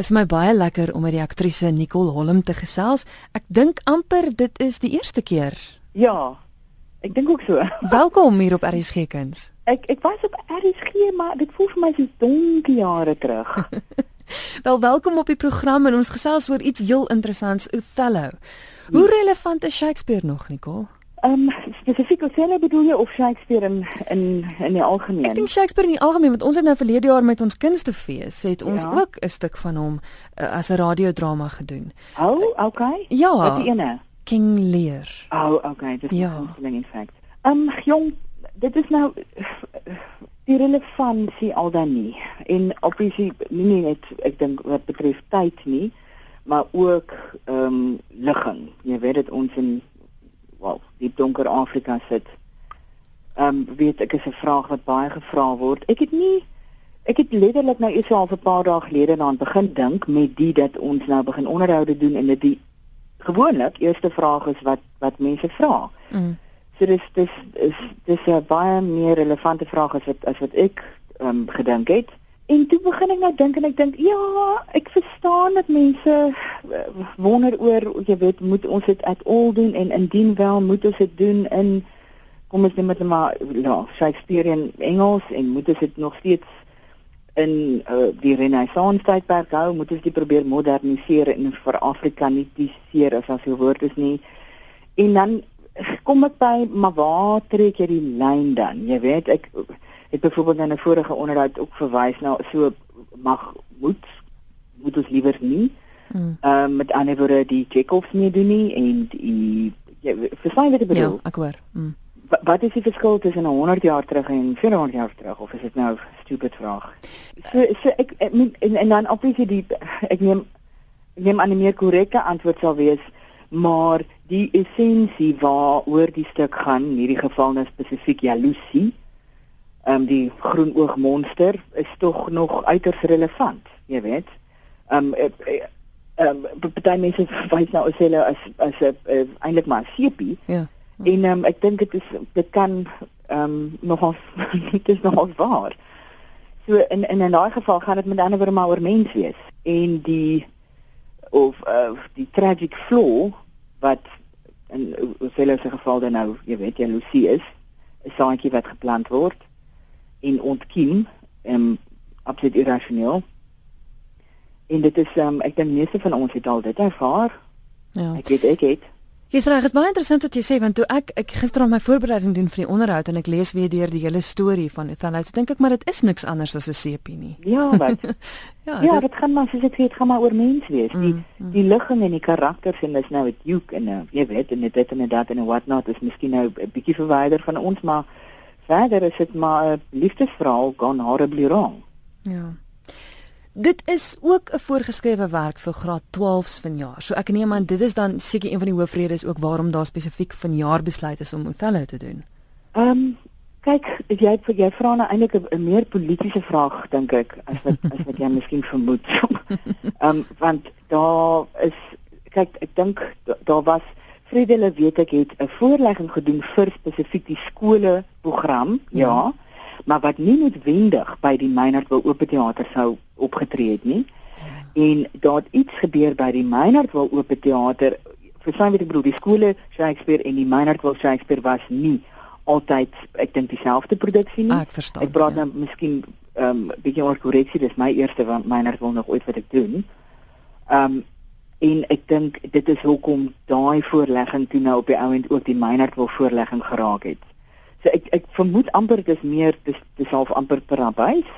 Is my baie lekker om met die aktrise Nicole Holm te gesels. Ek dink amper dit is die eerste keer. Ja. Ek dink ook so. Welkom hier op RSG Kuns. Ek ek was op RSG, maar dit voel vir my so donker jare terug. Wel welkom op die program en ons gesels oor iets heel interessants, Othello. Hoe relevant is Shakespeare nog, Nicole? Ehm um, spesifiek Othello bedoel jy of Shakespeare in in in die algemeen? Ek dink Shakespeare in die algemeen want ons het nou verlede jaar met ons kunstefees het ons ja. ook 'n stuk van hom uh, as 'n radiodrama gedoen. Oh, okay. Ja. Wat die ene? King Lear. Oh, okay, dit is Ja. in fact. Ehm um, jong, dit is nou die relevantie al dan nie. En obviously nie net ek dink wat betref tyd nie, maar ook ehm um, ligging. Jy weet dit ons in wel, die donker Afrika sit. Ehm um, weet ek is 'n vraag wat baie gevra word. Ek het nie ek het letterlik nou eers al 'n paar dae gelede daaraan begin dink met die dat ons nou begin onderhoude doen en dit die gewoonlik eerste vraag is wat wat mense vra. Mm. So dis dis is dis 'n baie meer relevante vraag as wat as wat ek ehm um, gedink het. En toe begin ek nou dink en ek dink ja, ek verstaan dat mense eh, wonder oor jy weet moet ons dit at all doen en indien wel moet ons dit doen in kom ons net met maar ja, Shakespearean Engels en moet ons dit nog steeds in uh, die Renaissance tydperk hou, moet ons dit probeer moderniseer en vir Afrikaniseer as as 'n woord is nie. En dan kom ek by maar waar trek jy die lyn dan? Jy weet ek het byvoorbeeld in 'n vorige onderhoud ook verwys na so mag moet moet ons liewer nie. Mm. Ehm um, met ander woorde die Chekhovs nie doen nie en die jy verstaan wat ek Ja, bedoel? ek hoor. Mm. Wa- Wat is die verskil tussen 'n 100 jaar terug en 400 jaar terug of is dit nou 'n stupid vraag? So, so ek, ek meen, en, en dan obviously die ek neem ek neem aan die meer korrekte antwoord sal wees maar die essensie waaroor die stuk gaan, in hierdie geval nou spesifiek jaloesie, ehm um, die groenoog monster is tog nog uiters relevant, jy weet. Ehm um, ehm um, baie mense wys nou as hulle as as 'n uh, eintlik maar 'n sepie Ja. En ehm um, ek dink dit is dit kan ehm um, nogal dit is nogal waar. So in in in daai geval gaan dit met ander woorde maar oor mens wees en die of uh, die tragic flaw wat in Othello se geval dan nou, jy weet, jaloesie is, 'n saadjie wat geplant word en ontkiem, ehm um, absoluut irrasioneel. En dit is ehm um, ek dink meeste van ons het al dit ervaar. Ja. Ek weet ek het Dis reg, is baie interessant wat jy sê want toe ek ek gister aan my voorbereiding doen vir die onderhoud en ek lees weer deur die hele storie van Othello, so dink ek maar dit is niks anders as 'n sepie nie. Ja, wat Ja, Ja, dis dit gaan maar soos ek sê, dit gaan maar oor mens wees. Die Mm, mm. die ligging en die karakters en dis nou 'n duke en uh, jy weet en dit en dat en what not is miskien nou 'n bietjie verwyder van ons, maar verder is dit maar 'n liefdesverhaal gone horribly wrong. Ja. Dit is ook 'n voorgeskrewe werk vir graad 12s vanjaar. So ek neem aan dit is dan seker een van die hoofredes ook waarom daar spesifiek vanjaar besluit is om Othello te doen. Ehm um, kyk, jy jy vra nou eintlik 'n- meer politieke vraag dink ek as wat as wat jy miskien vermoed. Ehm um, want daar is kyk, ek dink da- daar was Vredele weet ek het 'n voorlegging gedoen vir spesifiek die skole program, ja. Ja. ja, maar wat nie noodwendig by die Meinertville Oop Theater sou opgetree het nie. En daar het iets gebeur by die Meinertville Oop Theater. Verstaan wat ek bedoel, die skole Shakespeare en die Meinertville Shakespeare was nie altyd ek dink dieselfde produksie nie. Ah, ek verstaan. Ek praat ja. nou miskien ehm um, bietjie oor korreksie, dis my eerste van Meinertville nog ooit wat ek doen. Ehm um, en ek dink dit is hoekom daai voorlegging toe nou op die ou end ook die Meinertville voorlegging geraak het. So ek ek vermoed amper dit is meer dis dis half amper per abuis.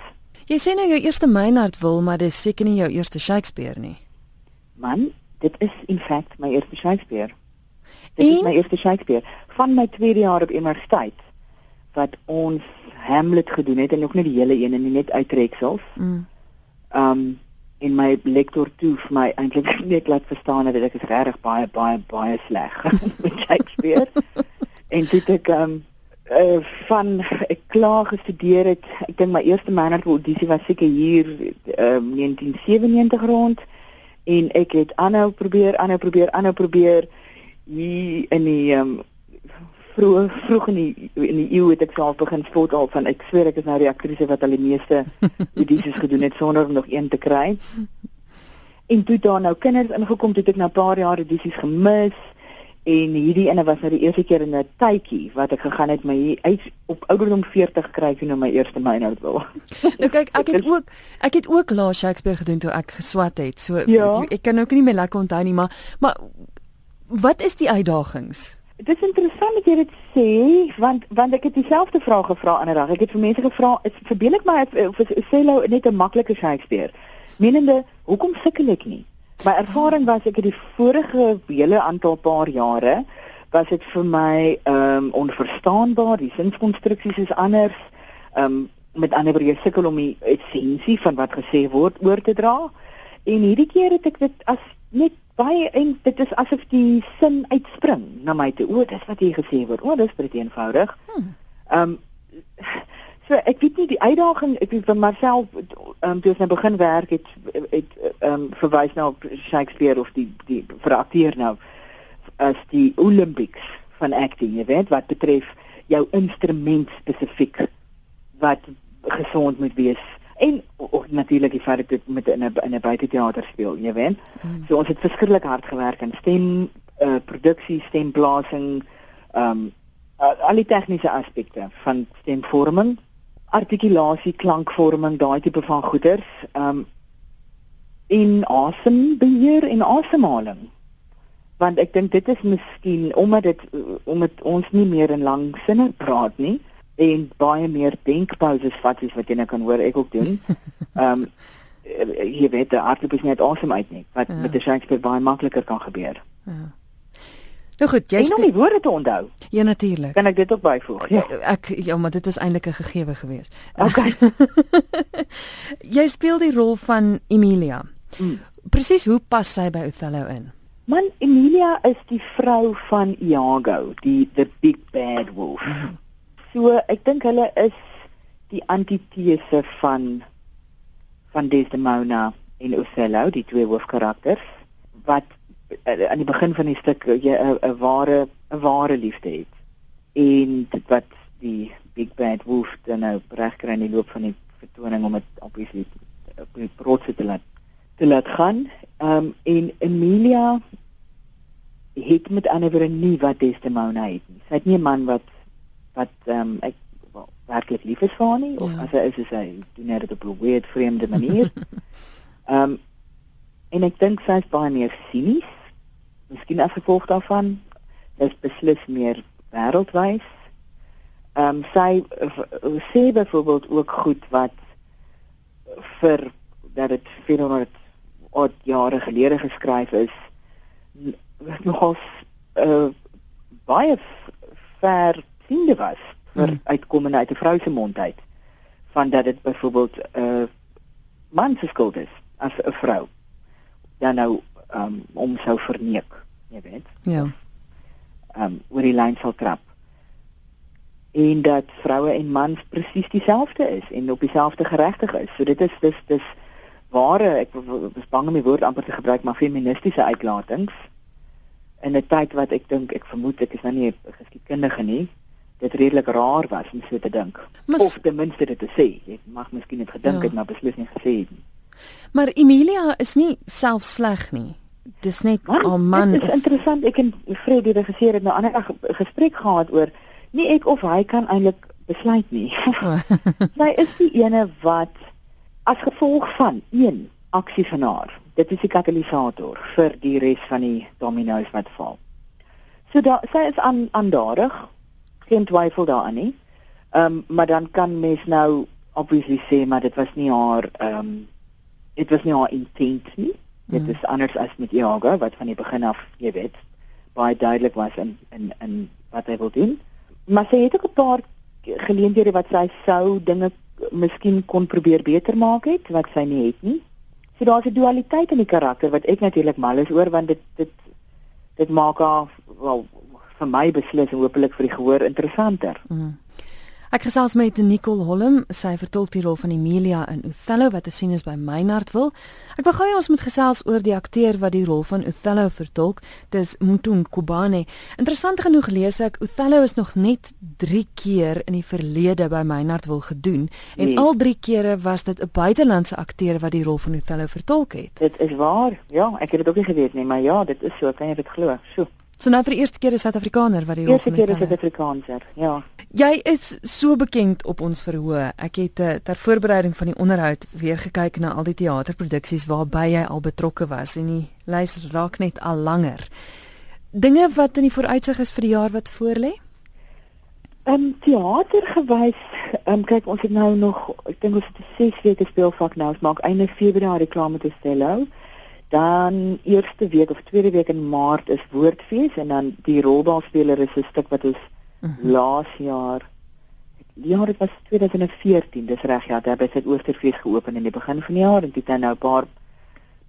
Jy sê nou jou eerste Meinhard wil, maar dis seker nie jou eerste Shakespeare nie. Man, dit is in feite my eerste Shakespeare. Dit is En? my eerste Shakespeare van my tweede jaar op universiteit wat ons Hamlet gedoen het en nog nie die hele een en nie net uittreksels. Mm. Um en my lektor toe vir my eintlik net laat verstaan dat ek is regtig baie baie baie sleg met Shakespeare. en het ek um uh, van ek klaar gestudeer het. Ek dink my eerste Manhattan audisie was seker hier um 1997 rond en ek het aanhou probeer, aanhou probeer, aanhou probeer hier in die um vroeg vroeg in die in die eeu het ek self begin spot al van ek sweer ek is nou die aktrise wat al die meeste audisies gedoen het sonder om nog een te kry. En toe daar nou kinders ingekom, het ek nou 'n paar jaar edisies gemis en hierdie ene was nou die eerste keer in 'n tydjie wat ek gegaan het my uit op ouderdom 40 kry ek nou my eerste mynout wil. nou kyk, ek het ook ek het ook laas Shakespeare gedoen toe ek geswat het. So ja. ek, ek kan ook nie meer lekker onthou nie, maar maar wat is die uitdagings? Dit is interessant dat jy dit sê want want ek het dieselfde vraag gevra 'n dag. Ek het vir mense gevra, is verbeel ek my of is Cello net 'n maklike Shakespeare? Menende, hoekom sukkel ek nie? My ervaring was ek het die vorige hele aantal paar jare was dit vir my ehm um, onverstaanbaar, die sinskonstruksies is anders. Ehm um, met ander woorde, jy sukkel om die essensie van wat gesê word oor te dra. En hierdie keer het ek dit as net baie en dit is asof die sin uitspring na my toe. O, dis wat jy gesê word. O, dis baie eenvoudig. Hmm. Ehm um, so ek weet nie die uitdaging ek het vir myself ehm um, toe ek nou begin werk het het ehm um, verwys nou Shakespeare of die die vir akteur nou as die Olympics van acting, jy weet, wat betref jou instrument spesifiek wat gesond moet wees en ook natuurlik die feit dat dit met in 'n in 'n buiteteater speel, jy weet. Mm. So ons het verskriklik hard gewerk aan stem uh, produksie, stemblasing, ehm um, uh, al die tegniese aspekte van stemvorming, artikulasie, klankvorming, daai tipe van goeders, ehm um, in asembeheer en asemhaling. Want ek dink dit is miskien omdat dit omdat ons nie meer in lang sinne praat nie en baie meer denkpauses vat soos wat jy nou kan hoor ek ook doen. Ehm um, jy weet die aardloop is net awesome uit nie wat ja. met die Shakespeare baie makliker kan gebeur. Ja. Nou goed, jy het nie woorde te onthou. Ja natuurlik. Kan ek dit ook byvoeg? Ja. Ek ja, maar dit is eintlik 'n gegewe gewees. Okay. jy speel die rol van Emilia. Mm. Presies hoe pas sy by Othello in? Man Emilia is die vrou van Iago, die the big bad wolf. Mm. So ek dink hulle is die antitese van van Desdemona en Othello, die twee hoofkarakters wat uh, aan die begin van die stuk eh, jy 'n ware 'n ware liefde het. En dit wat die Big Bad Wolf dan nou regkry in die loop van die vertoning om dit obviously op die protse te laat te laat gaan. Ehm um, en Emilia het met ander woorde nie wat Desdemona het nie. Sy het nie 'n man wat wat ehm um, ek wel werklik lief is vir haar nie of ja. as hy is is hy doen net op 'n weird vreemde manier. Ehm um, en ek dink sy is baie meer sinies. Miskien as gevolg daarvan is beslis meer wêreldwys. Ehm um, sy sê byvoorbeeld ook goed wat vir dat dit 400 oud jare gelede geskryf is nogals uh, baie ver siende was vir hmm. uitkomende uit 'n vrou se mond uit van dat dit byvoorbeeld 'n uh, man se skuld is as 'n vrou dan nou um, om sou verneek, jy weet. Ja. Ehm um, oor die lyn sal trap. En dat vroue en mans presies dieselfde is en op dieselfde geregtig is. So dit is dis dis ware ek was bang om die woord amper te gebruik maar feministiese uitlatings in 'n tyd wat ek dink ek vermoed ek is nou nie 'n geskiedkundige nie dit redelik raar was om so te dink. Of ten minste dit te sê. Jy mag miskien net gedink ja. het maar beslis nie gesê het nie. Maar Emilia is nie self sleg nie. Dis net 'n man. Dit is of... interessant. Ek en Fred die regisseur het nou ander gesprek gehad oor nie ek of hy kan eintlik besluit nie. Sy is die ene wat as gevolg van een aksie van haar. Dit is die katalisator vir die res van die domino's wat val. So da, sy is aan aandadig geen twyfel daaraan nie. Ehm um, maar dan kan mens nou obviously sê maar dit was nie haar ehm um, dit was nie haar intent nie. Dit mm. is anders as met Iago wat van die begin af, jy weet, baie duidelik was in in in wat hy wil doen. Maar sy het ook 'n paar geleenthede wat sy sou dinge miskien kon probeer beter maak het wat sy nie het nie. So daar's 'n dualiteit in die karakter wat ek natuurlik mal is oor want dit dit dit maak haar wel vir my beslis en hopelik vir die gehoor interessanter. Mm. Ek gesels met Nicole Holm, sy vertolk die rol van Emilia in Othello wat te sien is by Meinhardtville. Ek wil gou hê ons moet gesels oor die akteur wat die rol van Othello vertolk, dis Mtun Kubane. Interessant genoeg lees ek Othello is nog net 3 keer in die verlede by Meinhardtville gedoen en nee. al 3 kere was dit 'n buitelandse akteur wat die rol van Othello vertolk het. Dit is waar. Ja, ek het dit ook nie geweet nie, maar ja, dit is so, kan jy dit glo? So. So nou vir die eerste keer is Suid-Afrikaner wat die rol van. Eerste keer is Suid-Afrikaner, ja. Jy is so bekend op ons verhoog. Ek het uh, ter voorbereiding van die onderhoud weer gekyk na al die teaterproduksies waarby jy al betrokke was en die lys raak net al langer. Dinge wat in die vooruitsig is vir die jaar wat voorlê? Ehm um, teater gewys, ehm um, kyk ons het nou nog, ek dink ons het 6 weke speelvak nou, ons maak einde Februarie klaar met Ostello. Dan eerste week of tweede week in Maart is Woordfees en dan die rolbalspeler is 'n stuk wat ons -huh. Mhm. laas jaar ja dit was 2014 dis reg ja daar het Oosterfees geopen in die begin van die jaar en dit het nou 'n paar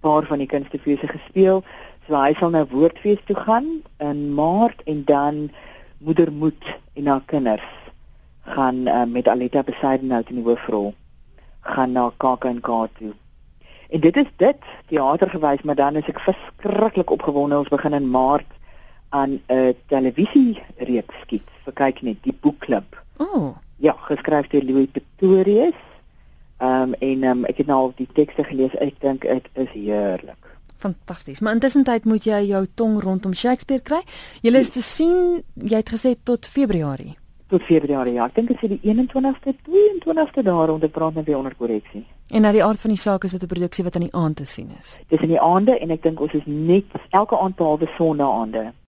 paar van die kunstefeeste gespeel so hy sal nou woordfees toe gaan in maart en dan moedermoed en haar kinders gaan uh, met Aletta Besaidenhout in die hoofrol gaan na KAK&K toe en dit is dit teater gewys maar dan is ek verskriklik opgewonde ons begin in maart aan 'n televisie reeks skiet. So kyk net die boekklub. Oh. Ja, geskryf deur Louis Pretorius. Ehm um, en um, ek het nou al die tekste gelees. Ek dink dit is heerlik. Fantasties. Maar intussen tyd moet jy jou tong rondom Shakespeare kry. Jy is te sien, jy het gesê tot Februarie. Tot Februarie. Ja, ek dink dit is die 21ste, 22ste daar onder praat net weer onder korreksie. En na die aard van die saak is dit 'n produksie wat aan die aand te sien is. Dis in die aande en ek dink ons is net elke aand behalwe Sondae aande